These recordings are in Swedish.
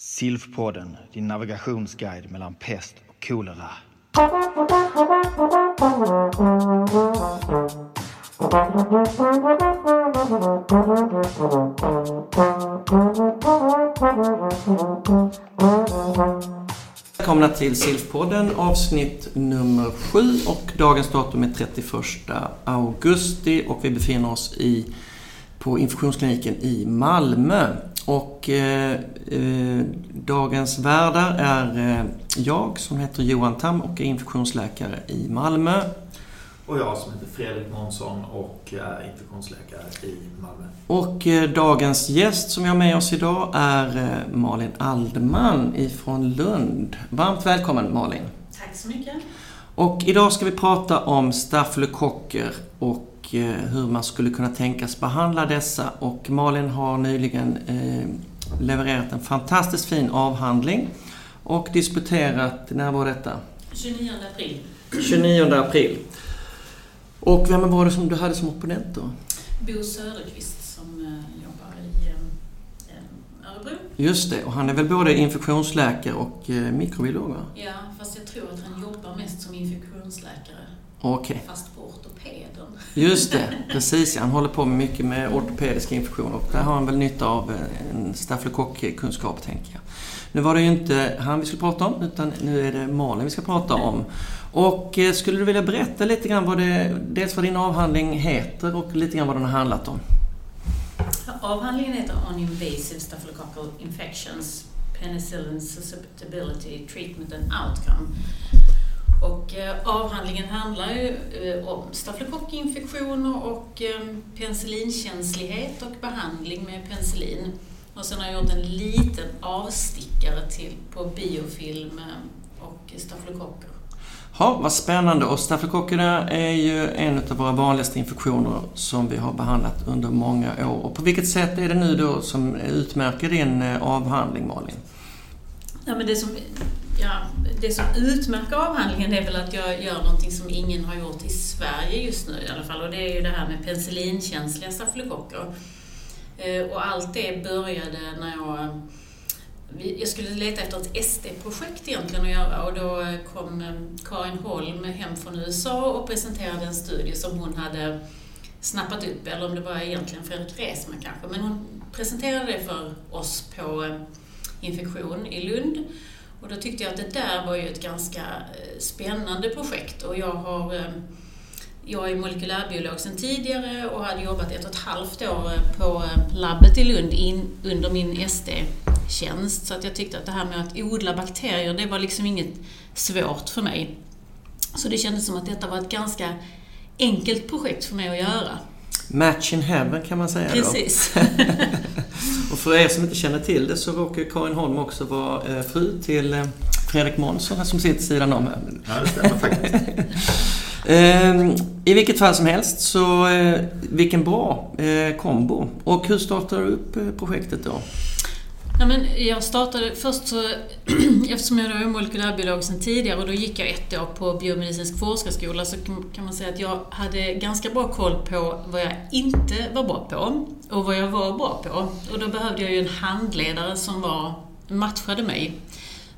Silfpodden, din navigationsguide mellan pest och kolera. Välkomna till Silfpodden, avsnitt nummer 7 och dagens datum är 31 augusti och vi befinner oss i, på infektionskliniken i Malmö. Och eh, eh, dagens värdar är eh, jag som heter Johan Tam och är infektionsläkare i Malmö. Och jag som heter Fredrik Månsson och är infektionsläkare i Malmö. Och eh, dagens gäst som vi har med oss idag är eh, Malin Alderman ifrån Lund. Varmt välkommen Malin! Tack så mycket. Och idag ska vi prata om stafylokocker och eh, hur man skulle kunna tänkas behandla dessa. Och Malin har nyligen eh, levererat en fantastiskt fin avhandling och disputerat, när var detta? 29 april. 29 april. Och vem var det som du hade som opponent då? Bo Söderqvist som eh, jobbar i Örebro. Just det, och han är väl både infektionsläkare och mikrobiolog va? Ja, fast jag tror att han jobbar mest som infektionsläkare. Okej, Fast på ortopeden. just det. Precis, han håller på med mycket med ortopediska infektioner och där har han väl nytta av eh, en stafylokockkunskap tänker jag. Nu var det ju inte han vi skulle prata om, utan nu är det Malin vi ska prata om. Och eh, skulle du vilja berätta lite grann vad det, dels vad din avhandling heter och lite grann vad den har handlat om? Avhandlingen heter On Invasive Staphylococcal Infections, Penicillin Susceptibility, Treatment and Outcome. Och eh, avhandlingen handlar ju eh, om stafylokockinfektioner och eh, penicillinkänslighet och behandling med penicillin. Och sen har jag gjort en liten avstickare till, på biofilm och stafylokocker. Ja, vad spännande. Och stafylokockerna är ju en av våra vanligaste infektioner som vi har behandlat under många år. Och på vilket sätt är det nu då som utmärker din avhandling, Malin? Ja, men det, som, ja, det som utmärker avhandlingen är väl att jag gör någonting som ingen har gjort i Sverige just nu i alla fall. Och det är ju det här med penicillinkänsliga stafylokocker. Eh, och allt det började när jag jag skulle leta efter ett SD-projekt egentligen att göra och då kom eh, Karin Holm hem från USA och presenterade en studie som hon hade snappat upp, eller om det var egentligen Fredrik Resman kanske, men hon presenterade det för oss på eh, infektion i Lund. Och då tyckte jag att det där var ju ett ganska eh, spännande projekt och jag har eh, jag är molekylärbiolog sedan tidigare och hade jobbat ett och ett halvt år eh, på labbet i Lund in, under min SD-tjänst. Så att jag tyckte att det här med att odla bakterier, det var liksom inget svårt för mig. Så det kändes som att detta var ett ganska enkelt projekt för mig att göra. Match in heaven kan man säga Precis. då. Och för er som inte känner till det så råkar Karin Holm också vara eh, fru till eh, Fredrik Månsson som sitter sidan om här. Ja, det stämmer faktiskt. Ehm, I vilket fall som helst så, eh, vilken bra kombo. Och hur startar du upp projektet då? Ja, men jag startade först så, eftersom jag är molekylärbiolog sedan tidigare och då gick jag ett år på biomedicinsk forskarskola så kan man säga att jag hade ganska bra koll på vad jag inte var bra på och vad jag var bra på. Och då behövde jag ju en handledare som var, matchade mig.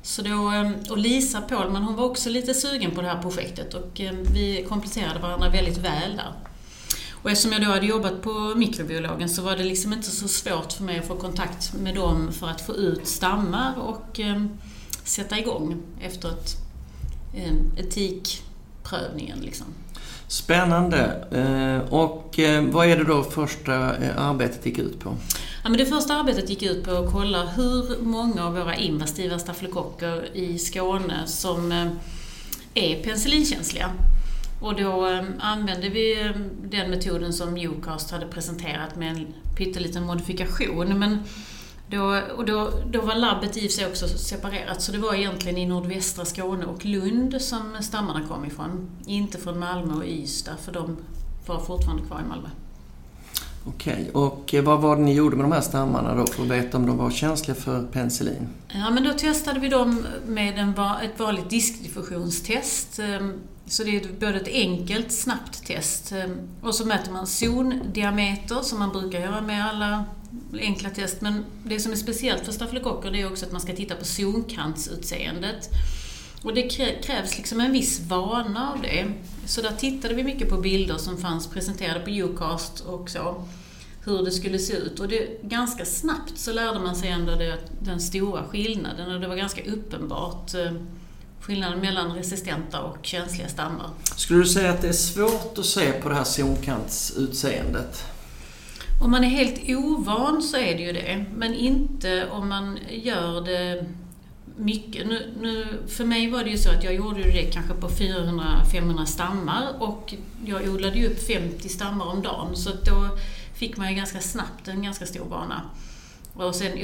Så då, ehm, och Lisa Pålman hon var också lite sugen på det här projektet och ehm, vi kompletterade varandra väldigt väl där. Och eftersom jag då hade jobbat på mikrobiologen så var det liksom inte så svårt för mig att få kontakt med dem för att få ut stammar och eh, sätta igång efter ett, eh, etikprövningen. Liksom. Spännande. Eh, Och eh, vad är det då första eh, arbetet gick ut på? Ja, men det första arbetet gick ut på att kolla hur många av våra invasiva stafylokocker i Skåne som eh, är penicillinkänsliga. Och då ehm, använde vi ehm, den metoden som Ucast hade presenterat med en pytteliten modifikation. Men då, och då, då var labbet i och för sig också separerat, så det var egentligen i nordvästra Skåne och Lund som stammarna kom ifrån. Inte från Malmö och Ystad, för de var fortfarande kvar i Malmö. Okej, och eh, vad var det ni gjorde med de här stammarna då för att veta om de var känsliga för penicillin? Ja, men då testade vi dem med en, ett vanligt diskdiffusionstest. Ehm, så det är både ett enkelt, snabbt test. Ehm, och så mäter man zondiameter, som man brukar göra med alla enkla test. Men det som är speciellt för stafylokocker det är också att man ska titta på zonkantsutseendet. Och det krävs liksom en viss vana av det. Så där tittade vi mycket på bilder som fanns presenterade på Ucast och så. Hur det skulle se ut. Och det, ganska snabbt så lärde man sig ändå det, den stora skillnaden och det var ganska uppenbart eh, skillnaden mellan resistenta och känsliga stammar. Skulle du säga att det är svårt att se på det här zonkantsutseendet? Om man är helt ovan så är det ju det, men inte om man gör det mycket. Nu, nu, för mig var det ju så att jag gjorde det kanske på 400-500 stammar och jag odlade ju upp 50 stammar om dagen så då fick man ju ganska snabbt en ganska stor vana. Och sen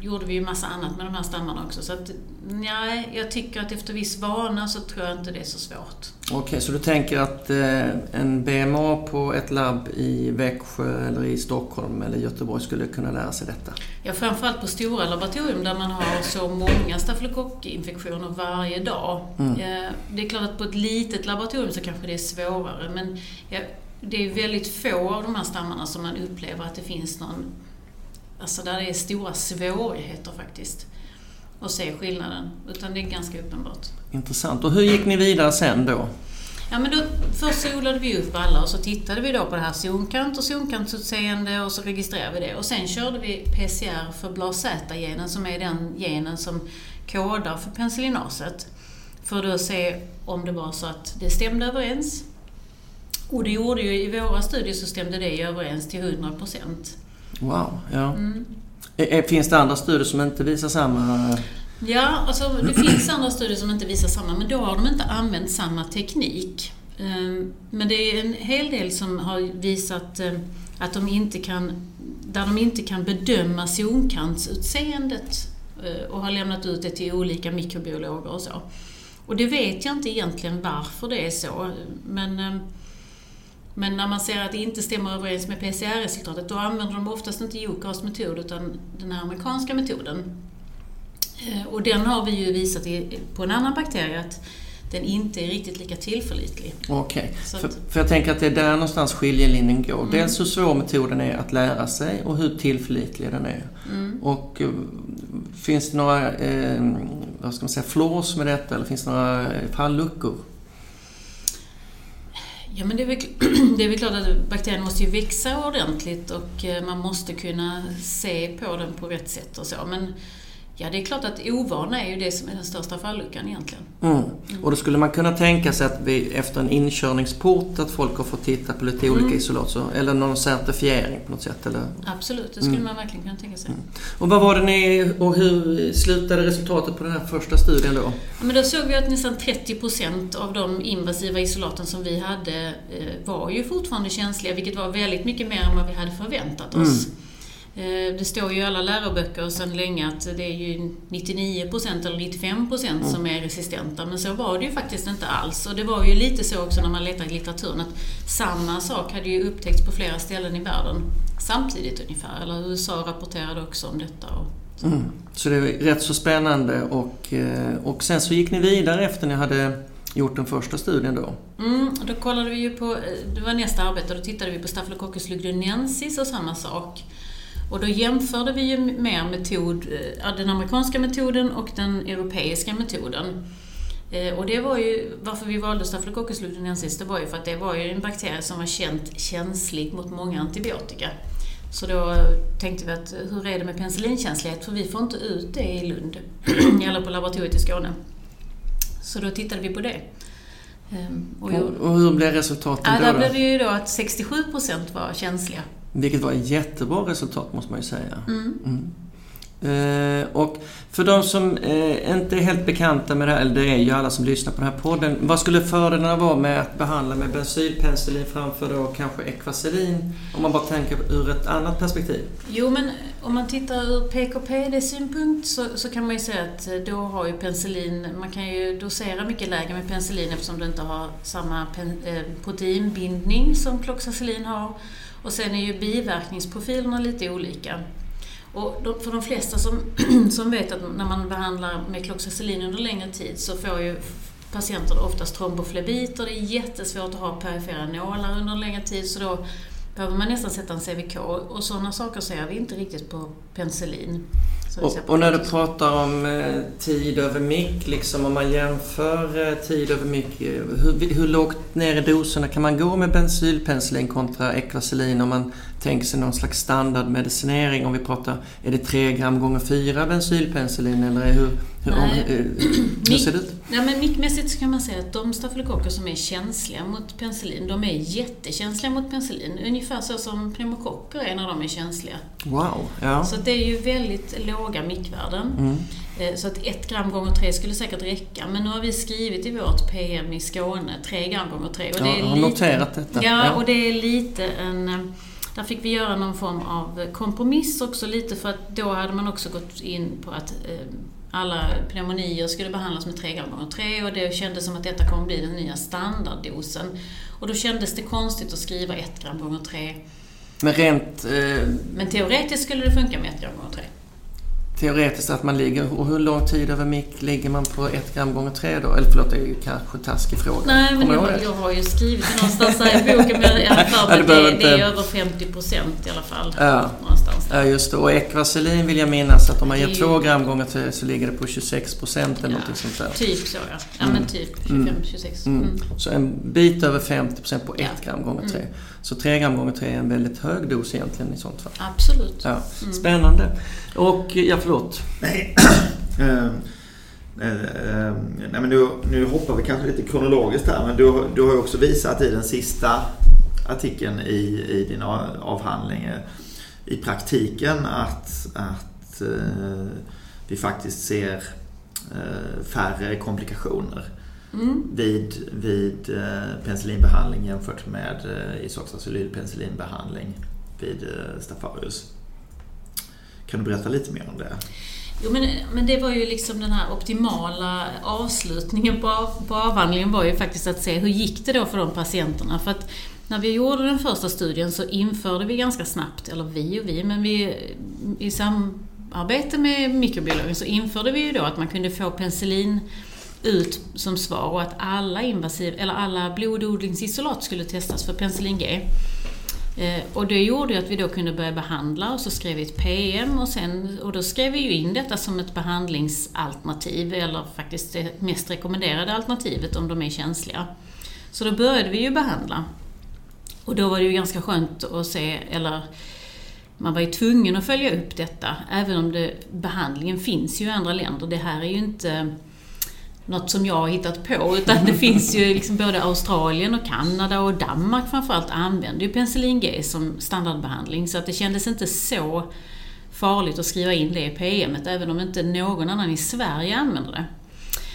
gjorde vi ju massa annat med de här stammarna också. Så att, nej, jag tycker att efter viss vana så tror jag inte det är så svårt. Okej, okay, så du tänker att eh, en BMA på ett labb i Växjö eller i Stockholm eller Göteborg skulle kunna lära sig detta? Ja, framförallt på stora laboratorium där man har så många stafylokockinfektioner varje dag. Mm. Eh, det är klart att på ett litet laboratorium så kanske det är svårare men ja, det är väldigt få av de här stammarna som man upplever att det finns någon Alltså där det är stora svårigheter faktiskt att se skillnaden. Utan det är ganska uppenbart. Intressant. Och hur gick ni vidare sen då? Ja, men då, först så odlade vi upp alla och så tittade vi då på det här zonkant och zonkantutseende och så registrerade vi det. Och sen körde vi PCR för BLAZ-genen som är den genen som kodar för penicillinaset. För att se om det var så att det stämde överens. Och det gjorde ju i våra studier så stämde det överens till 100 procent. Wow, ja. Mm. Finns det andra studier som inte visar samma... Ja, alltså det finns andra studier som inte visar samma, men då har de inte använt samma teknik. Ehm, men det är en hel del som har visat ehm, att de inte kan, där de inte kan bedöma zonkantsutseendet eh, och har lämnat ut det till olika mikrobiologer och så. Och det vet jag inte egentligen varför det är så, men ehm, men när man ser att det inte stämmer överens med PCR-resultatet, då använder de oftast inte UCAS metod utan den här amerikanska metoden. Eh, och den har vi ju visat på en annan bakterie att den inte är riktigt lika tillförlitlig. Okej, okay. för, för, jag tänker att det är där någonstans skiljelinjen går. Mm. Dels hur svår metoden är att lära sig och hur tillförlitlig den är. Mm. Och uh, finns det några, eh, vad ska man säga, flaws med detta eller finns det några falluckor? Ja, men det är, väl, det är väl klart att bakterien måste ju växa ordentligt och eh, man måste kunna se på den på rätt sätt och så. Men Ja, det är klart att ovana är ju det som är den största falluckan egentligen. Mm. Mm. Och då skulle man kunna tänka sig att vi efter en inkörningsport att folk har fått titta på lite olika mm. isolat, eller någon certifiering på något sätt? Eller? Absolut, det skulle mm. man verkligen kunna tänka sig. Mm. Och vad var det ni, och hur slutade resultatet på den här första studien då? Ja, men då såg vi att nästan 30% av de invasiva isolaten som vi hade eh, var ju fortfarande känsliga, vilket var väldigt mycket mer än vad vi hade förväntat oss. Eh, det står ju i alla läroböcker sedan länge att det är ju 99% eller 95% mm. som är resistenta, men så var det ju faktiskt inte alls. Och det var ju lite så också när man letade i litteraturen att samma sak hade ju upptäckts på flera ställen i världen samtidigt ungefär. Eller USA rapporterade också om detta. Så. Mm. så det är rätt så spännande och, eh, och sen så gick ni vidare efter ni hade gjort den första studien då? Mm, då kollade vi ju på, det var nästa arbete, då tittade vi på Staphylococcus lugdunensis och samma sak. Och då jämförde vi ju mer metod, eh, den amerikanska metoden och den europeiska metoden. Eh, och det var ju, varför vi valde Staphylococcus lugdunensis, det var ju för att det var ju en bakterie som var känt känslig mot många antibiotika. Så då tänkte vi att hur är det med penicillinkänslighet? För vi får inte ut det i Lund, eller på laboratoriet i Skåne. Så då tittade vi på det. Ehm, och, och hur blev resultaten ja, då? Där blev det ju då att 67% var känsliga. Vilket var ett jättebra resultat måste man ju säga. Mm. Mm. Eh, och för de som eh, inte är helt bekanta med det här, eller det är ju alla som lyssnar på den här podden. Vad skulle fördelarna vara med att behandla med bensylpenicillin framför då kanske ekvaselin? Om man bara tänker ur ett annat perspektiv. Jo, men om man tittar ur PKPD-synpunkt så, så, kan man ju säga att eh, då har ju penicillin, man kan ju dosera mycket lägre med penicillin eftersom det inte har samma pen, eh, proteinbindning som kloxacillin har. Och sen är ju biverkningsprofilerna lite olika. Och för de flesta som, som vet att när man behandlar med kloxacillin under längre tid så får ju patienter oftast tromboflebiter. Det är jättesvårt att ha perifera nålar under längre tid så då behöver man nästan sätta en CVK och sådana saker ser vi inte riktigt på penicillin. Och, och när du pratar om eh, tid över mick, liksom om man jämför eh, tid över mick, eh, hur, hur lågt ner i doserna kan man gå med bensylpenicillin kontra Equacillin om man tänker sig någon slags standardmedicinering? Om vi pratar, är det 3 gram gånger 4 bensylpenicillin eller hur, hur, om, eh, hur ser det ut? Ja, men mickmässigt så kan man säga att de stafylokocker som är känsliga mot penicillin, de är jättekänsliga mot penicillin. Ungefär så som pneumokocker är när de är känsliga. Wow, ja. Så det är ju väldigt låga mickvärden. Mm. Eh, Så att ett gram gånger tre skulle säkert räcka. Men nu har vi skrivit i vårt PM i Skåne, tre gram gånger tre. Och Ja, det är jag har lite, noterat detta. Ja, Ja. och det är lite en... Där fick vi göra någon form av kompromiss också lite för att då hade man också gått in på att eh, alla pneumonier skulle behandlas med 3 gram gånger 3 och det kändes som att detta kommer bli den nya standarddosen. Och då kändes det konstigt att skriva 1 gram gånger 3. Men rent eh, Men teoretiskt skulle det funka med 1 gram gånger 3. Teoretiskt att man ligger, och hur lång tid över mick ligger man på 1 gram gånger 3 då? Eller förlåt, det är ju kanske taskig fråga. Nej, men jag, jag har ju skrivit någonstans här i boken, men jag Ja, det, det är över 50 procent i alla fall. Ja. Någonstans där. Ja, just det. Och Equacillin vill jag minnas att om man ger är 2 ju- gram gånger 3 så ligger det på 26 procent eller Ja. någonting sånt där. Typ så ja. Ja Mm. men typ Mm. 25-26. Mm. Mm. Så en bit över 50 procent på 1 Ja. gram gånger 3. Så 3 gram gånger 3 är en väldigt hög dos egentligen i sånt fall. Absolut. Ja. Mm. Spännande. Och, ja förlåt. Nej. Ehm, eh, ehm, nej men nu, nu hoppar vi kanske lite kronologiskt här men du, du har ju också visat i den sista artikeln i, i din avhandling eh, i praktiken att, att eh, vi faktiskt ser eh, färre komplikationer Mm. vid, vid eh, penicillinbehandling jämfört med eh, isoxazolylpenicillinbehandling vid eh, Stafarius. Kan du berätta lite mer om det? Jo, men, men det var ju liksom den här optimala avslutningen på, av- på avhandlingen var ju faktiskt att se hur gick det då för de patienterna. För att när vi gjorde den första studien så införde vi ganska snabbt, eller vi och vi, men vi i samarbete med mikrobiologen så införde vi ju då att man kunde få penicillin ut som svar och att alla invasiv, eller alla blododlingsisolat skulle testas för penicillin G. Eh, och det gjorde ju att vi då kunde börja behandla och så skrev vi ett PM och, sen, och då skrev vi ju in detta som ett behandlingsalternativ eller faktiskt det mest rekommenderade alternativet om de är känsliga. Så då började vi ju behandla. Och då var det ju ganska skönt att se, eller man var ju tvungen att följa upp detta, även om det, behandlingen finns ju i andra länder. Det här är ju inte något som jag har hittat på, utan det finns ju liksom både Australien och Kanada och Danmark framförallt använder ju penicillin G som standardbehandling, så att det kändes inte så farligt att skriva in det i PMet, även om inte någon annan i Sverige använder det.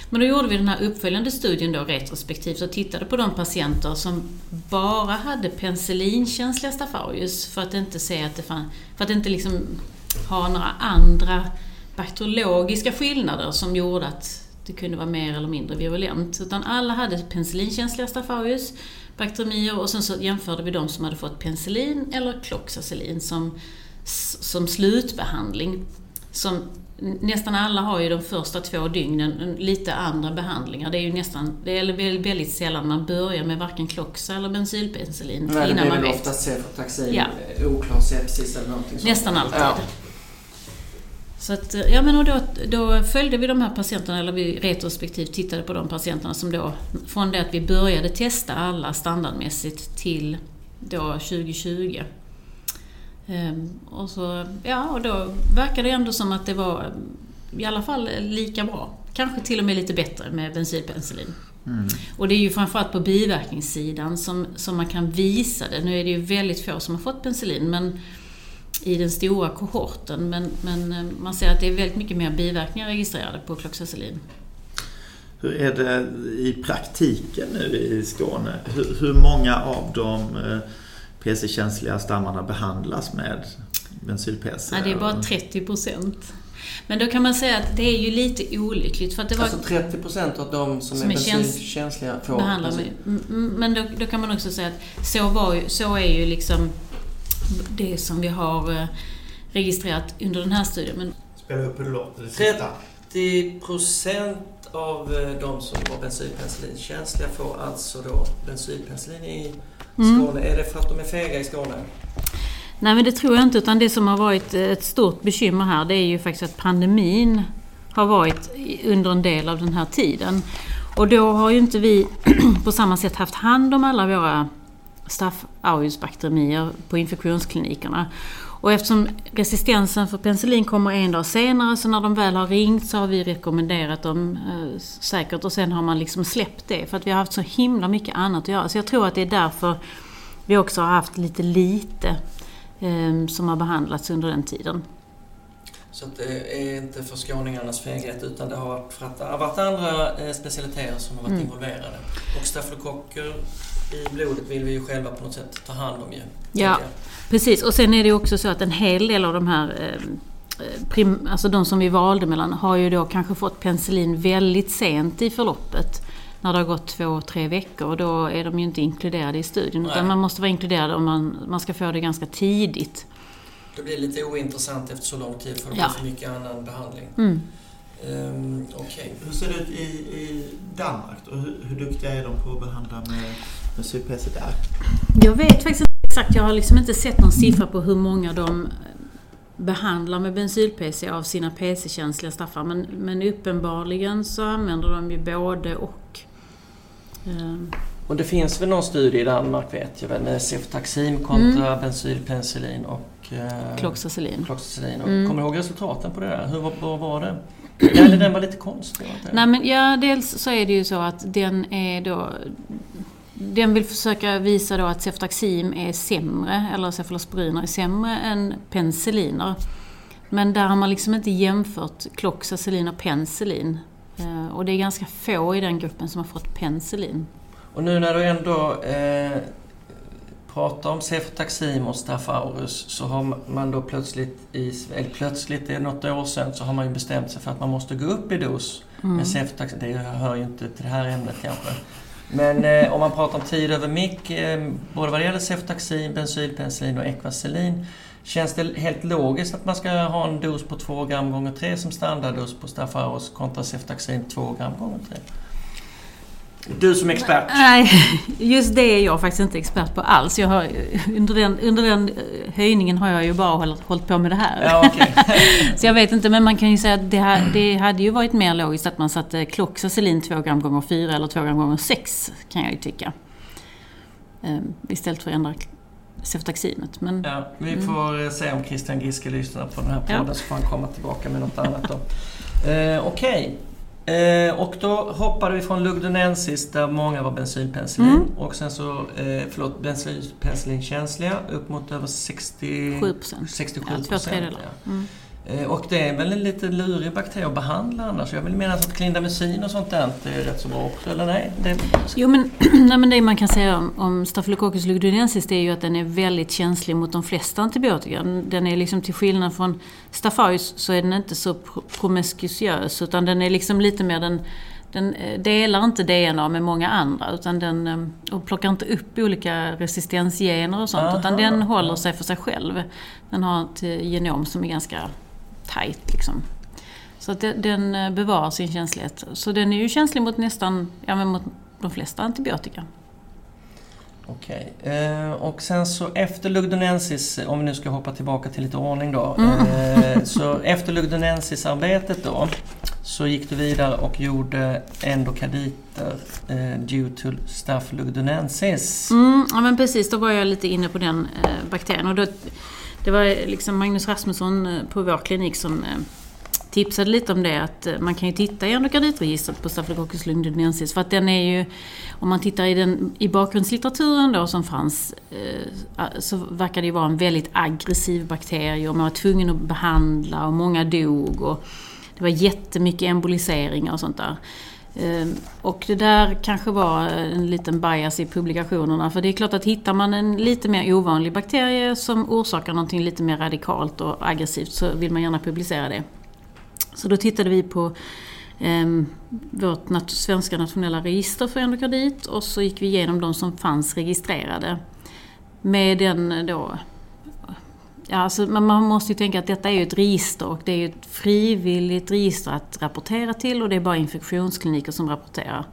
Men då gjorde vi den här uppföljande studien då retrospektivt och tittade på de patienter som bara hade penicillinkänsliga stafarius för att inte se att det fann, för att inte liksom ha några andra bakteriologiska skillnader som gjorde att det kunde vara mer eller mindre virulent. Utan alla hade penicillinkänsliga stafarius, bakteriemier och sen så jämförde vi de som hade fått penicillin eller kloxacillin som, som slutbehandling. Som nästan alla har ju de första två dygnen lite andra behandlingar. Det är ju nästan, det är väldigt sällan man börjar med varken kloxa eller bensylpenicillin Nej, det innan blir man väl vet. oftast cefrotaxin, Ja. eh, oklar sepsis eller någonting sånt. Nästan alltid. Ja. Så att, ja men och då, då följde vi de här patienterna, eller vi retrospektivt tittade på de patienterna som då, från det att vi började testa alla standardmässigt till då 2020. Ehm, och så, ja och då verkade det ändå som att det var i alla fall lika bra. Kanske till och med lite bättre med bensylpenicillin. Mm. Och det är ju framförallt på biverkningssidan som, som man kan visa det. Nu är det ju väldigt få som har fått penicillin, men i den stora kohorten. Men, men eh, man ser att det är väldigt mycket mer biverkningar registrerade på kloxacillin. Hur är det i praktiken nu i Skåne? Hur, hur många av de eh, PC-känsliga stammarna behandlas med bensyl-PC? Ja, det är bara 30 procent. Men då kan man säga att det är ju lite olyckligt för att det var Alltså 30 procent av de som, Som är är käns- bensinkänsliga får behandlar med. Mm, mm, Men då, då kan man också säga att så, var ju, så är ju liksom det som vi har eh, registrerat under den här studien. Men Spela upp hur det låter. Det Tre- sista. 30 procent av eh, de som var bensylpenicillinkänsliga får alltså då bensylpenicillin i Skåne. Är det för att de är fega i Skåne? Nej men det tror jag inte utan det som har varit ett stort bekymmer här det är ju faktiskt att pandemin har varit under en del av den här tiden. Och då har ju inte vi på samma sätt haft hand om alla våra staph aureus-bakterier på infektionsklinikerna. Och eftersom resistensen för penicillin kommer en dag senare, så när de väl har ringt så har vi rekommenderat dem eh, säkert och sen har man liksom släppt det för att vi har haft så himla mycket annat att göra. Så jag tror att det är därför vi också har haft lite lite eh, som har behandlats under den tiden. Så det är inte för skåningarnas feghet utan det har varit varit andra eh, specialiteter som har varit mm. involverade. Och stafylokocker i blodet vill vi ju själva på något sätt ta hand om ju. Ja, precis. Och sen är det också så att en hel del av de här eh, prim, alltså de som vi valde mellan har ju då kanske fått penicillin väldigt sent i förloppet. När det har gått två, tre veckor och då är de ju inte inkluderade i studien. Nej. Utan man måste vara inkluderad om man, man ska få det ganska tidigt. Det blir lite ointressant efter så lång tid för det ja. för mycket annan behandling. Mm. Um, okay. Hur ser det ut i, i Danmark då? Hur, hur duktiga är de på att behandla med, med SUPC där? Jag vet faktiskt inte exakt. Jag har liksom inte sett någon siffra på hur många de behandlar med bensyl-PC av sina PC-känsliga staffar. Men, men uppenbarligen så använder de ju både och. Um. Och det finns väl någon studie i Danmark vet jag väl med ceftaxim kontra mm. bensylpenicillin och eh, kloxacillin. kloxacillin. Mm. Kommer du ihåg resultaten på det där? Hur var, var det? Eller den var lite konstig? Nej men ja, dels så är det ju så att den är då den vill försöka visa då att ceftaxim är sämre, eller cefalosporiner är sämre än penicilliner. Men där har man liksom inte jämfört kloxacillin och penicillin. Eh, och det är ganska få i den gruppen som har fått penicillin. Och nu när du ändå eh, pratar om cefotaxim och staphylococcus så har man då plötsligt, i, eller plötsligt, det är något år sedan, så har man ju bestämt sig för att man måste gå upp i dos mm. med cefotaxim. Det hör ju inte till det här ämnet kanske. Men eh, om man pratar om tid över mick, eh, både vad det gäller ceftaxin, bensylpenicillin och ekvaselin. Känns det helt logiskt att man ska ha en dos på 2 gram gånger 3 som standarddos på Staffaros kontra ceftaxin 2 gram gånger 3? Du som expert. Nej, just det är jag faktiskt inte expert på alls. Jag har, under, den, under den eh, höjningen har jag ju bara hållit, hållit på med det här. Ja, okay. så jag vet inte, men man kan ju säga att det, här, det hade ju varit mer logiskt att man satte kloxacillin 2 gram gånger 4 eller 2 gram gånger 6 kan jag ju tycka. Ehm, istället för att ändra ceftaximet. Men, ja, vi mm. får mm. se om Christian Giske lyssnar på den här podden ja. så får han komma tillbaka med något annat då. Eh, Okej, okay. Eh, och då hoppade vi från Lugdunensis där många var bensinpenicillin mm. och sen så, eh, förlåt, bensinpenicillinkänsliga upp mot över 60, 67 procent. Ja, två tredjedelar. Ja. Mm. Eh, och det är väl en lite lurig bakterie att behandla annars. Jag vill mena att klindamycin och sånt där inte är rätt så bra också, eller nej? Det... Jo men, nej, men det man kan säga om, om Staphylococcus lugdunensis det är ju att den är väldigt känslig mot de flesta antibiotika. Den är liksom till skillnad från Staphylos så är den inte så promiskuös utan den är liksom lite mer den den eh, delar inte DNA med många andra utan den eh, och plockar inte upp olika resistensgener och sånt Aha, utan den håller sig för sig själv. Den har ett genom som är ganska tight liksom. Så att den eh, bevarar sin känslighet. Så den är ju känslig mot nästan, ja men mot de flesta antibiotika. Okej. Eh, och sen så efter Lugdunensis, om vi nu ska hoppa tillbaka till lite ordning då. Mm. Eh, så efter Lugdunensis-arbetet då så gick du vidare och gjorde endokarditer eh, due to staph lugdunensis. Mm, ja men precis, då var jag lite inne på den eh, bakterien. Och då, det var liksom Magnus Rasmusson eh, på vår klinik som eh, tipsade lite om det att eh, man kan ju titta i endokarditregistret på Staphylococcus lugdunensis för att den är ju, om man tittar i, den, i bakgrundslitteraturen då som fanns så verkar det ju vara en väldigt aggressiv bakterie och man var tvungen att behandla och många dog och det var jättemycket emboliseringar och sånt där. Ehm, och det där kanske var en liten bias i publikationerna. För det är klart att hittar man en lite mer ovanlig bakterie som orsakar någonting lite mer radikalt och aggressivt så vill man gärna publicera det. Så då tittade vi på eh, vårt nat svenska nationella register för endokardit och så gick vi igenom de som fanns registrerade. Med den då Ja, alltså, man måste ju tänka att detta är ju ett register och det är ju ett frivilligt register att rapportera till och det är bara infektionskliniker som rapporterar.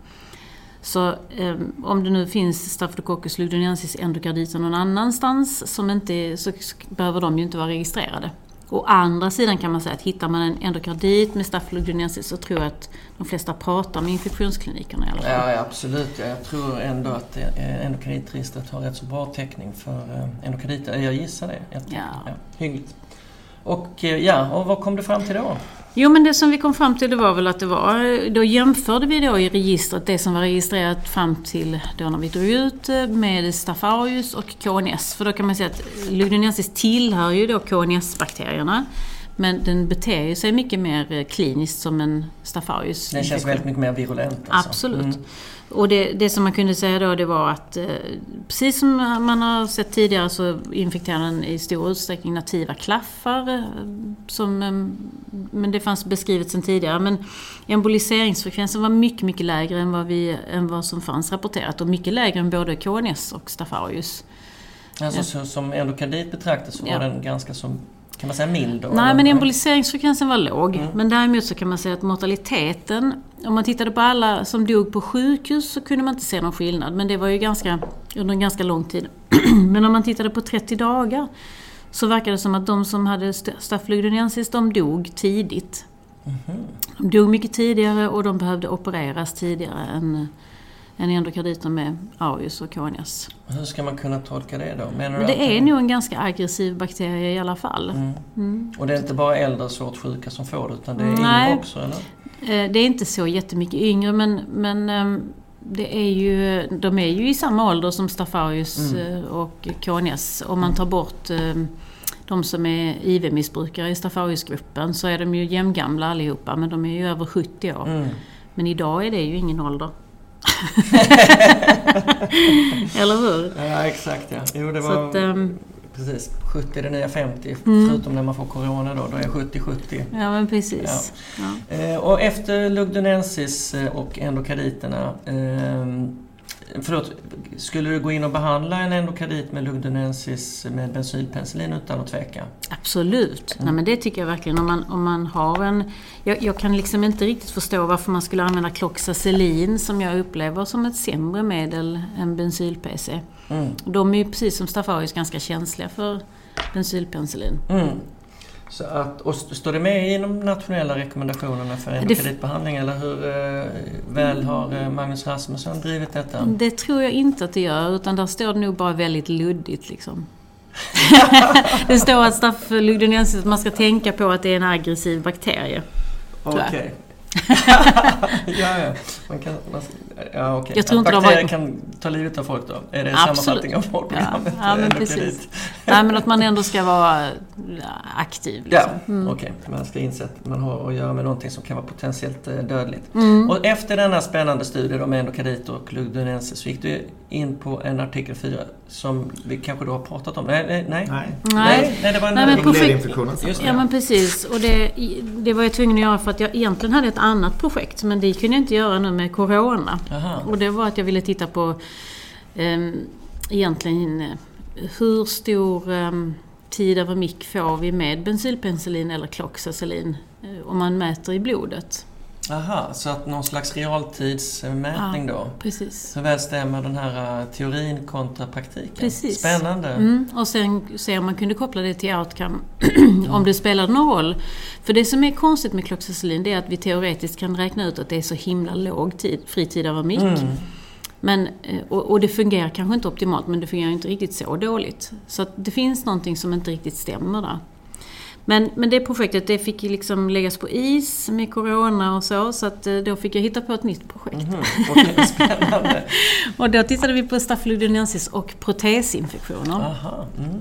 Så eh, om det nu finns Staphylococcus lugdunensis endokarditer någon annanstans som inte, så behöver de ju inte vara registrerade. Å andra sidan kan man säga att hittar man en endokardit med Staphylococcus så tror jag att de flesta pratar med infektionsklinikerna i alla fall. Ja, ja, absolut. Ja, Jag tror ändå att eh, endokarditregistret har rätt så bra täckning för eh, endokarditer. Jag gissar det. Jag tänker, Ja. hyggligt. Och eh, ja, och vad kom du fram till då? Jo, men det som vi kom fram till det var väl att det var... Då jämförde vi då i registret det som var registrerat fram till då när vi drog ut eh, med Staphylococcus och KNS. För då kan man säga att Lugdunensis tillhör ju då KNS-bakterierna. Men den beter ju sig mycket mer eh, kliniskt som en Staphylococcus. Den känns väldigt mycket mer virulent. Alltså. Absolut. Mm. Och det, det som man kunde säga då det var att eh, precis som man har sett tidigare så infekterar den i stor utsträckning nativa klaffar. eh, Som, eh, men det fanns beskrivet sedan tidigare. Men emboliseringsfrekvensen var mycket, mycket lägre än vad, vi, än vad som fanns rapporterat och mycket lägre än både KNS och Staphylococcus. Alltså, så, som endokardit betraktas så var Ja. den ganska som, kan man säga mild då? Nej, eller? men emboliseringsfrekvensen var låg. Mm. Men däremot så kan man säga att mortaliteten, om man tittade på alla som dog på sjukhus så kunde man inte se någon skillnad. Men det var ju ganska, under en ganska lång tid. men om man tittade på 30 dagar så verkade det som att de som hade st- Staphylococcus de dog tidigt. Mhm. De dog mycket tidigare och de behövde opereras tidigare än, än endokarditer med aureus och KNS. Hur ska man kunna tolka det då? Menar Men det är nog en ganska aggressiv bakterie i alla fall. Mm. Mm. Och det är inte bara äldre svårt sjuka som får det utan det är Nej. yngre också eller? Eh, Det är inte så jättemycket yngre men, men ehm, det är ju, de är ju i samma ålder som Staphylococcus Mm. eh, och KNS. Om man tar bort ehm, de som är IV-missbrukare i Staphylococcus-gruppen så är de ju jämngamla allihopa men de är ju över 70 år. Mm. Men idag är det ju ingen ålder. Eller hur? Ja exakt ja. Jo det Så var att, ehm, precis 70 är det nya 50 Mm. förutom när man får Corona då. Då är 70-70. ja men precis. Ja. Eh, och efter Lugdunensis eh, och endokarditerna eh, Förlåt, skulle du gå in och behandla en endokardit med Lugdunensis med bensylpenicillin utan att tveka? Absolut. Mm. Nej, men det tycker jag verkligen. Om man, om man har en... Jag, jag kan liksom inte riktigt förstå varför man skulle använda Cloxacillin som jag upplever som ett sämre medel än bensyl-PC. Mm. De är ju precis som Staphylococcus ganska känsliga för bensylpenicillin. Mm. Så att, och st- står det med i de nationella rekommendationerna för endokarditbehandling eller hur eh, väl har eh, Magnus Rasmusson drivit detta? Det tror jag inte att det gör, utan där står det nog bara väldigt luddigt liksom. det står att Staphylococcus att man ska tänka på att det är en aggressiv bakterie. Okej. ja, ja. Man kan, man, ja, okej. Jag tror Att inte bakterier varit- kan ta livet av folk då? Är det en Absolut. sammanfattning av vårdprogrammet? Ja, ja, men precis. Nej, men att man ändå ska vara ja, aktiv. Ja, Liksom. Mm. okej. Man ska inse att man har att göra med någonting som kan vara potentiellt eh, dödligt. Mm. Och efter denna spännande studie då med endokardit och lugdunensis så gick du in på en artikel 4 som vi kanske då har pratat om. Nej, nej, nej. Nej. Nej. nej det var en Nej, men projekt-. Just det. Ja men precis. Och det, det var jag tvungen att göra för att jag egentligen hade ett annat projekt men det kunde jag inte göra nu med Corona. Aha. Och det var att jag ville titta på egentligen eh, hur stor um, tid över mick får vi med bensylpenicillin eller kloxacillin eh, om man mäter i blodet. Aha, så att någon slags realtidsmätning då. Precis. Hur väl stämmer den här eh, teorin kontra praktiken? Precis. Spännande. Mm, och sen se om man kunde koppla det till outcome, om det spelade någon roll. För det som är konstigt med kloxacillin det är att vi teoretiskt kan räkna ut att det är så himla låg tid, fritid över mick. Mm. Men, eh, och, och det fungerar kanske inte optimalt, men det fungerar inte riktigt så dåligt. Så det finns någonting som inte riktigt stämmer där. Men, men det projektet det fick ju liksom läggas på is med Corona och så, så att eh, då fick jag hitta på ett nytt projekt. Mhm, Okej, spännande. Och då tittade vi på staphylococcus och protesinfektioner. Aha. Mm.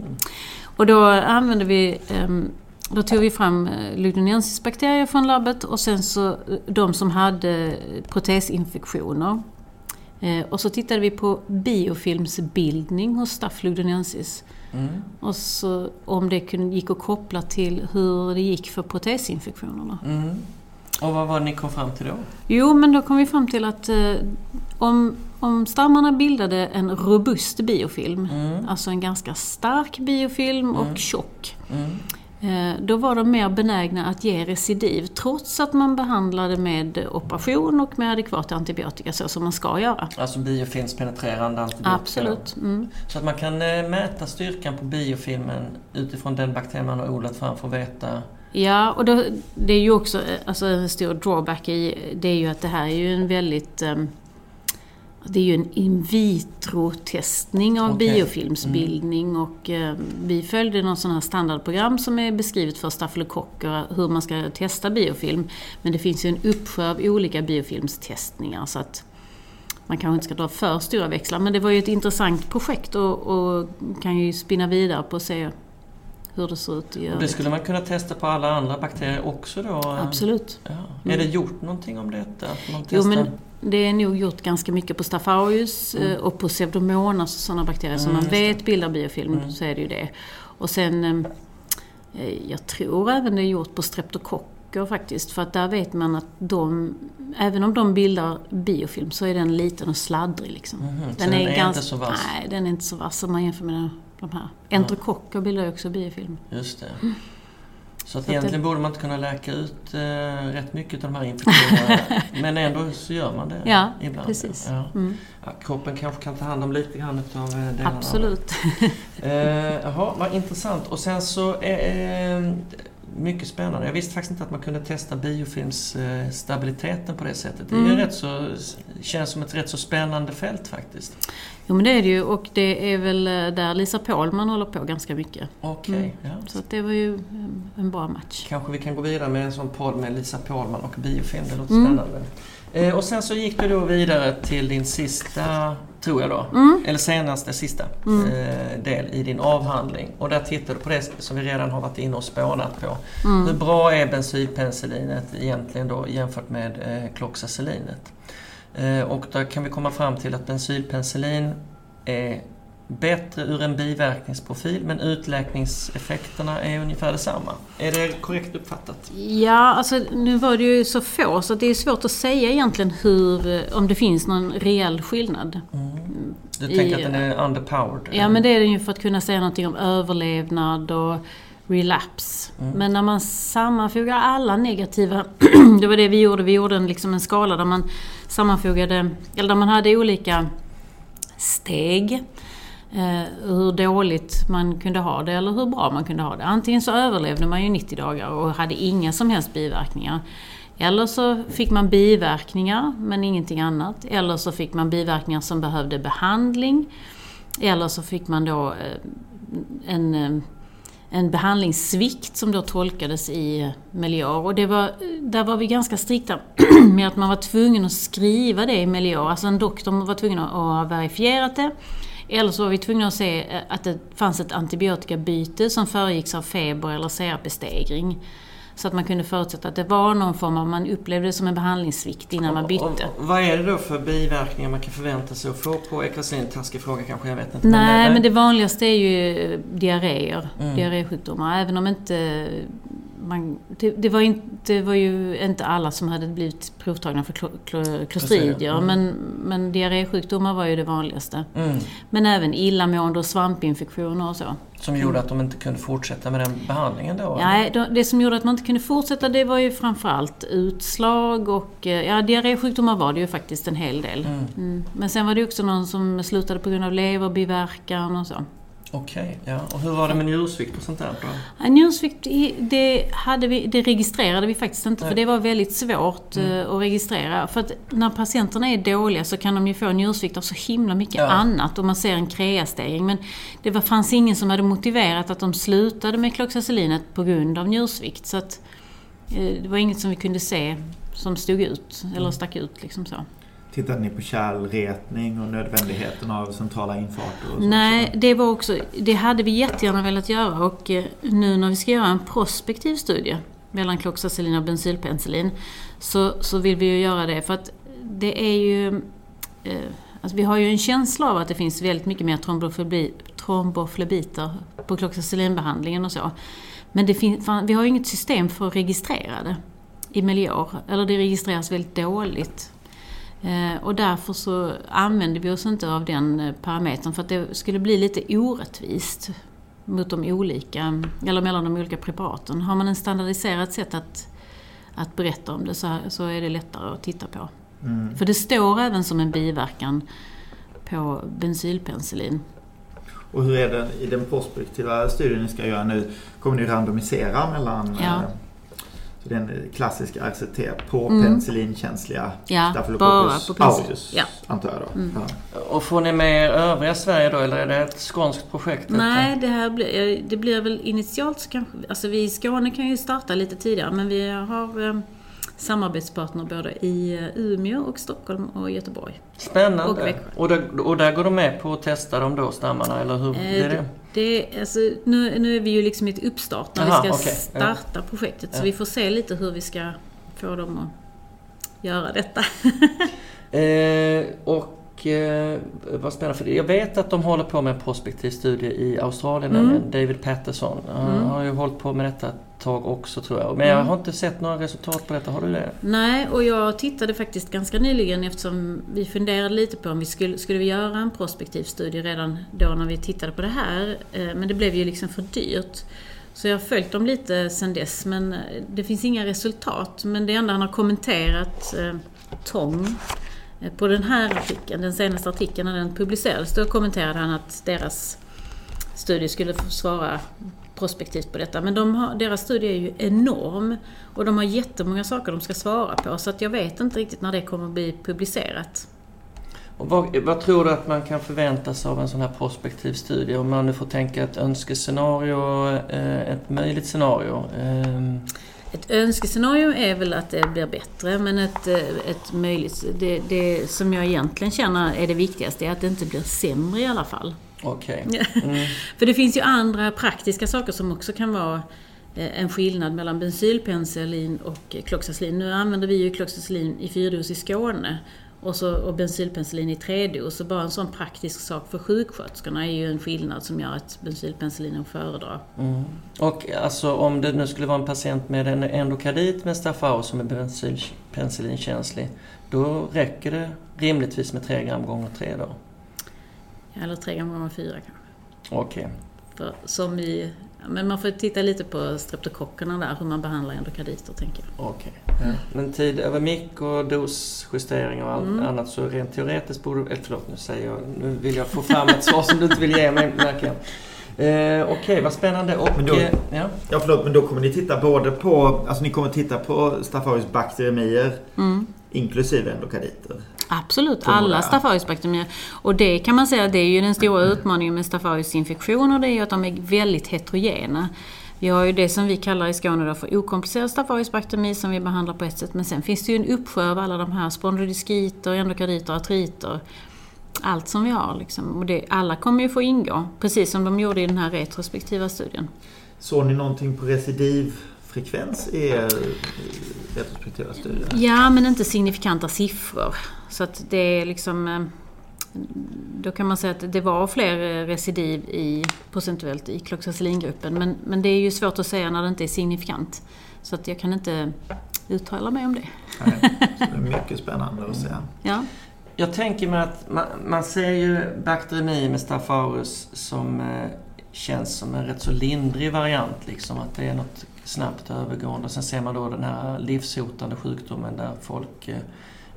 Och då använde vi ehm, då tog vi fram eh, Ludonensis-bakterier från labbet och sen så eh, de som hade protesinfektioner. Och så tittade vi på biofilmsbildning hos Staph ludonensis. Mm. Och så om det gick att koppla till hur det gick för protesinfektionerna. Mm. Och vad var det ni kom fram till då? Jo, men då kom vi fram till att eh, om, om stammarna bildade en robust biofilm, Mm. alltså en ganska stark biofilm Mm. och tjock, Mm. Då var de mer benägna att ge recidiv trots att man behandlade med operation och med adekvat antibiotika så som man ska göra. Alltså biofilmspenetrerande antibiotika. Absolut. Mm. Så att man kan eh, mäta styrkan på biofilmen utifrån den bakterie man har odlat fram för att veta Ja, och då, det är ju också eh, alltså en stor drawback i det är ju att det här är ju en väldigt ehm, det är ju en in vitro-testning av Okej. biofilmsbildning och eh, vi följde någon sån här standardprogram som är beskrivet för stafylokocker, hur man ska testa biofilm. Men det finns ju en uppsjö av olika biofilmstestningar så att man kanske inte ska dra för stora växlar. Men det var ju ett intressant projekt och, och kan ju spinna vidare på och se hur det ser ut i Och det övrigt. skulle man kunna testa på alla andra bakterier också då? Absolut. Ja. Mm. Är det gjort någonting om detta? Att man Jo, testar? men det är nog gjort ganska mycket på Staph aureus eh, och på Pseudomonas och sådana bakterier som Mm, man vet bildar biofilm, Mm. så är det ju det. Och sen, eh, jag tror även det är gjort på streptokocker faktiskt, för att där vet man att de, även om de bildar biofilm så är den liten och sladdrig liksom. Mhm, så den är inte så vass? Nej, den är inte så vass om man jämför med de här. Enterokocker bildar ju också biofilm. Just det. Så att Så egentligen det- borde man inte kunna läka ut eh, rätt mycket av de här infektionerna. men ändå så gör man det Ja, ibland. precis. Ja. Mm. Ja, kroppen kanske kan ta hand om lite grann utav eh, delarna. av det. Absolut. Eh, jaha, vad intressant. Och sen så är eh, mycket spännande. Jag visste faktiskt inte att man kunde testa biofilmsstabiliteten på det sättet. Det är Mm. rätt så, känns som ett rätt så spännande fält faktiskt. Jo men det är det ju och det är väl eh, där Lisa Paulman håller på ganska mycket. Okej, Mm. ja. Så det var ju en- en bra match. Kanske vi kan gå vidare med en sån podd med Lisa Paulman och biofilm. Det låter Mm. spännande. Eh, och sen så gick du då vidare till din sista, tror jag då, Mm. eller senaste sista Mm. eh, del i din avhandling. Och där tittar du på det som vi redan har varit inne och spånat på. Mm. Hur bra är bensylpenicillinet egentligen då jämfört med eh, kloxacillinet? Eh, och där kan vi komma fram till att bensylpenicillin är bättre ur en biverkningsprofil men utläkningseffekterna är ungefär detsamma. Är det korrekt uppfattat? Ja, alltså nu var det ju så få så det är svårt att säga egentligen hur, eh, om det finns någon reell skillnad. Du I- tänker att den är underpowered? Ja, men det är den ju för att kunna säga någonting om överlevnad och relapse. Mm. Men när man sammanfogar alla negativa, det var det vi gjorde, vi gjorde en, liksom en skala där man sammanfogade, eller där man hade olika steg. Eh, hur dåligt man kunde ha det eller hur bra man kunde ha det. Antingen så överlevde man ju 90 dagar och hade inga som helst biverkningar. Eller så fick man biverkningar men ingenting annat. Eller så fick man biverkningar som behövde behandling. Eller så fick man då eh, en, eh, en behandlingssvikt som då tolkades i Melior. Och det var, där var vi ganska strikta med att man var tvungen att skriva det i Melior. Alltså en doktor var tvungen att ha verifierat det. Eller så var vi tvungna att se eh, att det fanns ett antibiotikabyte som föregicks av feber eller CRP-stegring. Så att man kunde förutsätta att det var någon form av, man upplevde det som en behandlingssvikt innan man bytte. Och, och, vad är det då för biverkningar man kan förvänta sig att få på ekvasin? Taskig fråga kanske, jag vet inte. Nej, men det vanligaste är ju eh, diarréer, Mm. diarrésjukdomar. Även om inte man, det, det, var inte, det var ju inte alla som hade blivit provtagna för klo, klo, klostridier, Mm. men, men diarrésjukdomar var ju det vanligaste. Mm, Men även illamående och svampinfektioner och så. Som gjorde att de inte kunde fortsätta med den behandlingen då? Nej, det som gjorde att man inte kunde fortsätta det var ju framförallt utslag och eh, ja, diarrésjukdomar var det ju faktiskt en hel del. Mm. Mm. Men sen var det också någon som slutade på grund av leverbiverkan och så. Okej, ja. Och hur var det med njursvikt och sånt där då? Ja, Njursvikt, det, hade vi, det registrerade vi faktiskt inte för Nej. det var väldigt svårt Mm. eh, att registrera. För att när patienterna är dåliga så kan de ju få njursvikt av så himla mycket Ja. annat och man ser en kreastegring. Men det var, fanns ingen som hade motiverat att de slutade med kloxacillinet på grund av njursvikt. Så att, eh, det var inget som vi kunde se som stod ut, Mm. eller stack ut liksom så. Tittade ni på kärlretning och nödvändigheten av centrala infarter? Nej, det var också, det hade vi jättegärna velat göra och eh, nu när vi ska göra en prospektiv studie mellan kloxacillin och bensylpenicillin så, så vill vi ju göra det för att det är ju... Eh, alltså vi har ju en känsla av att det finns väldigt mycket mer tromboflebi, tromboflebiter på kloxacilinbehandlingen och så. Men det fin, vi har ju inget system för att registrera det i Melior, eller det registreras väldigt dåligt. Eh, och därför så använder vi oss inte av den eh, parametern för att det skulle bli lite orättvist. mot de olika, eller mellan de olika preparaten. Har man en standardiserat sätt att, att berätta om det så, så är det lättare att titta på. Mm. För det står även som en biverkan på bensylpenicillin. Och hur är det i den prospektiva studien ni ska göra nu? Kommer ni randomisera mellan Ja. Eh, så det är en klassisk RCT på Mm. penicillinkänsliga Ja, Staphylococcus bara på aureus, Ja. antar jag då. Mm. Ja. Och får ni med er övriga Sverige då, eller är det ett skånskt projekt? Nej, det här blir, det blir väl initialt så kanske... Alltså vi i Skåne kan ju starta lite tidigare men vi har eh, samarbetspartner både i eh, Umeå och Stockholm och Göteborg. Spännande. Och. Och, där, och där går de med på att testa de då stammarna, eller hur blir Eh, det? Det, alltså, nu, nu är vi ju liksom i ett uppstart när Aha, vi ska ja. starta projektet. Så Ja. vi får se lite hur vi ska få dem att göra detta. Eh, och eh, vad spännande, för jag vet att de håller på med en prospektiv studie i Australien, Mm. David Patterson. Han Mm. har ju hållit på med detta ett tag också tror jag. Men jag Mm. har inte sett några resultat på detta, har du det? Nej, och jag tittade faktiskt ganska nyligen eftersom vi funderade lite på om vi skulle, skulle vi göra en prospektiv studie redan då när vi tittade på det här. Eh, Men det blev ju liksom för dyrt. Så jag har följt dem lite sen dess men eh, det finns inga resultat. Men det enda han har kommenterat, eh, eh, på den här artikeln, den senaste artikeln när den publicerades, då kommenterade han att deras studie skulle svara prospektivt på detta. Men de har, deras studie är ju enorm och de har jättemånga saker de ska svara på så att jag vet inte riktigt när det kommer att bli publicerat. Och vad, vad tror du att man kan förvänta sig av en sån här prospektiv studie? Om man nu får tänka ett önskescenario, eh, ett möjligt scenario. Eh, Ett önskescenario är väl att det blir bättre men ett, eh, ett möjligt, det, det som jag egentligen känner är det viktigaste är att det inte blir sämre i alla fall. Okej. Mm. För det finns ju andra praktiska saker som också kan vara eh, en skillnad mellan bensylpenicillin och kloxacillin. Nu använder vi ju kloxacillin i fyrdos i Skåne och, så, och bensylpenicillin i tredos. Så bara en sån praktisk sak för sjuksköterskorna är ju en skillnad som gör att bensylpenicillin är att föredra. Mm. Och alltså om det nu skulle vara en patient med en endokardit med Staphylococcus som är penicillinkänslig, då räcker det rimligtvis med 3 gram gånger 3 då? Eller tre gånger fyra kanske. Okej. För, som i, ja, men man får titta lite på streptokockerna där, hur man behandlar endokarditer tänker jag. Okej. Ja. Men tid över mick och dosjustering och allt Mm. annat så rent teoretiskt borde... Eller förlåt, nu säger jag... Nu vill jag få fram ett svar som du inte vill ge mig, märker jag. Eh, Okej, vad spännande. Och... Men då- eh, ja. ja, förlåt, men då kommer ni titta både på, alltså ni kommer titta på Staphylococcus bakteriemier Mm. inklusive endokarditer. Absolut, alla staphylococcusbakterier. Och det kan man säga, det är ju den stora utmaningen med staphylococcus-infektioner, det är ju att de är väldigt heterogena. Vi har ju det som vi kallar i Skåne för okomplicerad staphylococcusbaktemi som vi behandlar på ett sätt, men sen finns det ju en uppsjö av alla de här spondylodiskiter, endokarditer, artriter, allt som vi har liksom. Och det, alla kommer ju få ingå, precis som de gjorde i den här retrospektiva studien. Såg ni någonting på recidivfrekvens i er retrospektiva studie? Ja, men inte signifikanta siffror. Så att det är liksom... eh, Då kan man säga att det var fler eh, recidiv i, procentuellt i kloxacillingruppen. Men, men det är ju svårt att säga när det inte är signifikant. Så att jag kan inte uttala mig om det. Nej, det är mycket spännande att se. Ja, Jag tänker mig att man, man ser ju bakteriemi med Staphylococcus som eh, känns som en rätt så lindrig variant. Liksom, att det är något snabbt övergående. Och sen ser man då den här livshotande sjukdomen där folk eh,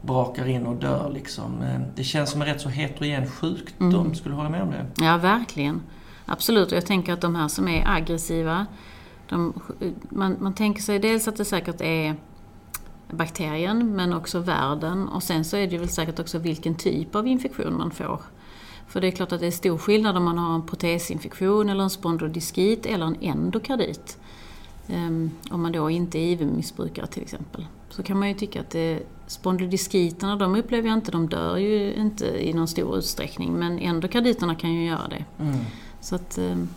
brakar in och dör. Liksom. Eh, det känns som en rätt så heterogen sjukdom. Mm. Skulle du hålla med om det? ja verkligen. Absolut. Och jag tänker att de här som är aggressiva, de, man, man tänker sig dels att det säkert är bakterien men också världen och sen så är det väl säkert också vilken typ av infektion man får. För det är klart att det är stor skillnad om man har en protesinfektion eller en spondylodiskit eller en endokardit. Ehm, om man då inte är IV-missbrukare till exempel. Så kan man ju tycka att det, de upplever jag inte, de dör ju inte i någon stor utsträckning men endokarditerna kan ju göra det. Mm. Så att ehm,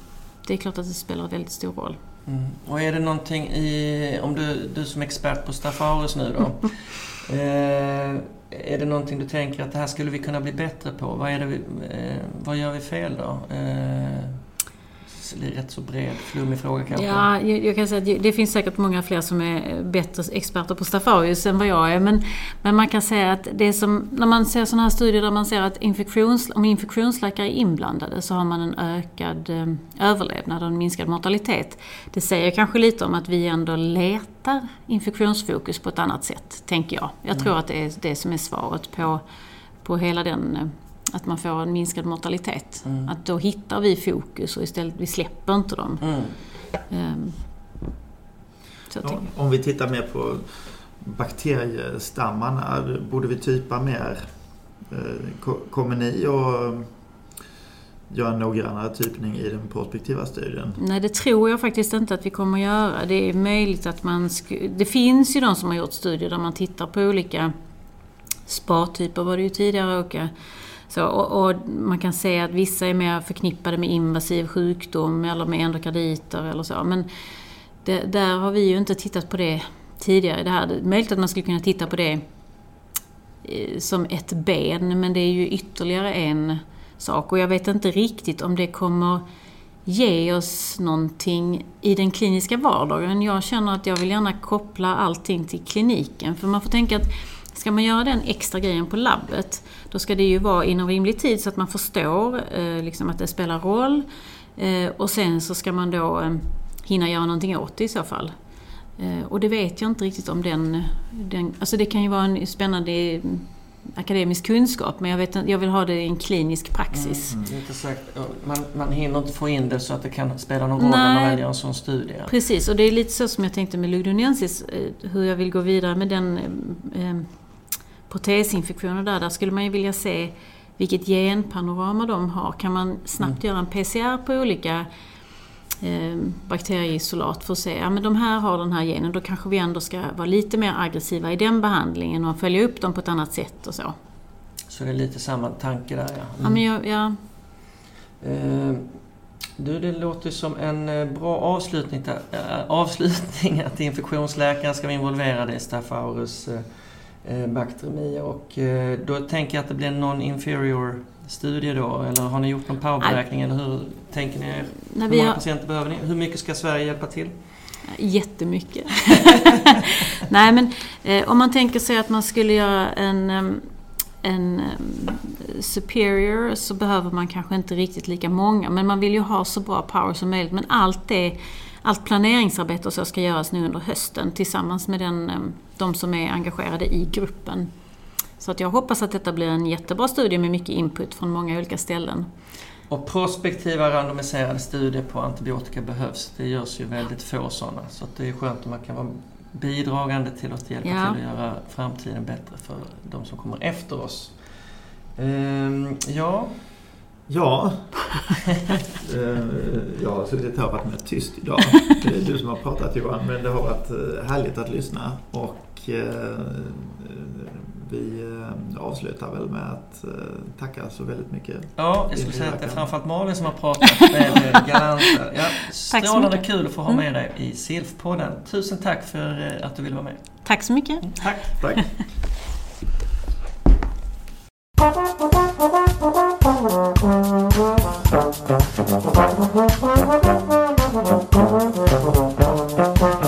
det är klart att det spelar väldigt stor roll. Mm. Och är det någonting i, om du, du som expert på Staphylococcus nu då. eh, är det någonting du tänker att det här skulle vi kunna bli bättre på? Vad, är det vi, eh, vad gör vi fel då? Eh, rätt så bred, flummig fråga kanske. Ja, jag, jag kan säga att det- det finns säkert många fler som är bättre experter på Stafarius än vad jag är. Men, men man kan säga att det som, när man ser sådana här studier där man ser att infektions, om infektionsläkare är inblandade så har man en ökad eh, överlevnad och en minskad mortalitet. Det säger kanske lite om att vi ändå letar infektionsfokus på ett annat sätt, tänker jag. Jag tror att det är det som är svaret på, på hela den eh, att man får en minskad mortalitet. Mm. Att då hittar vi fokus och istället, vi släpper inte dem. Mm. Ja, tänker. om vi tittar mer på bakteriestammarna, borde vi typa mer? Eh, ko- Kommer ni att göra en noggrannare typning i den prospektiva studien? Nej, det tror jag faktiskt inte att vi kommer att göra. Det är möjligt att man... Sk- det finns ju de som har gjort studier där man tittar på olika spartyper var det ju tidigare och, eh, så, och, och man kan se att vissa är mer förknippade med invasiv sjukdom eller med endokarditer eller så. Men det, där har vi ju inte tittat på det tidigare. Det, här, det är möjligt att man skulle kunna titta på det eh, som ett ben, men det är ju ytterligare en sak. Och jag vet inte riktigt om det kommer ge oss någonting i den kliniska vardagen. Jag känner att jag vill gärna koppla allting till kliniken. För man får tänka att ska man göra den extra grejen på labbet, då ska det ju vara inom rimlig tid så att man förstår eh, liksom att det spelar roll. Eh, och sen så ska man då eh, hinna göra någonting åt det i så fall. Och det vet jag inte riktigt om den... den alltså det kan ju vara en spännande mm, akademisk kunskap, men jag, vet, jag vill ha det i en klinisk praxis. Är inte säkert, man, man hinner inte få in det så att det kan spela någon roll när man väljer en sån studie. Precis, och det är lite så som jag tänkte med Lugdunensis, hur jag vill gå vidare med den eh, protesinfektionen där. Där skulle man ju vilja se vilket genpanorama de har. Kan man snabbt göra en PCR på olika eh, bakterieisolat för att se, ja men de här har den här genen, då kanske vi ändå ska vara lite mer aggressiva i den behandlingen och följa upp dem på ett annat sätt och så. Så det är lite samma tanke där ja. Ja, men jag, ja, Eh, Du, det låter som en eh, bra avslutning, äh, avslutning att infektionsläkaren ska vara involverad i Staphylococcus eh, bakteremi och eh, då tänker jag att det blir en non-inferior studie då, eller har ni gjort någon powerberäkning eller hur tänker ni er? när Hur många har, patienter behöver ni? Hur mycket ska Sverige hjälpa till? Jättemycket. Nej men eh, om man tänker sig att man skulle göra en, en superior så behöver man kanske inte riktigt lika många. Men man vill ju ha så bra power som möjligt. Men allt det, allt planeringsarbete och så ska göras nu under hösten tillsammans med den, de som är engagerade i gruppen. Så att jag hoppas att detta blir en jättebra studie med mycket input från många olika ställen. Och prospektiva randomiserade studier på antibiotika behövs. Det görs ju väldigt få sådana. Så det är skönt om man kan vara bidragande till att hjälpa Ja. till att göra framtiden bättre för de som kommer efter oss. Ehm, ja, Ja, eh, jag har suttit här och varit mer tyst idag. Det är du som har pratat Johan, men det har varit eh, härligt att lyssna. Och eh, vi avslutar väl med att tacka så väldigt mycket. Ja, jag skulle säga att det är framförallt Malin som har pratat väldigt galant. Ja, strålande kul att få ha med mm. dig i SILF-podden. Tusen tack för att du ville vara med. Tack så mycket. Mm, tack. tack. Thank you.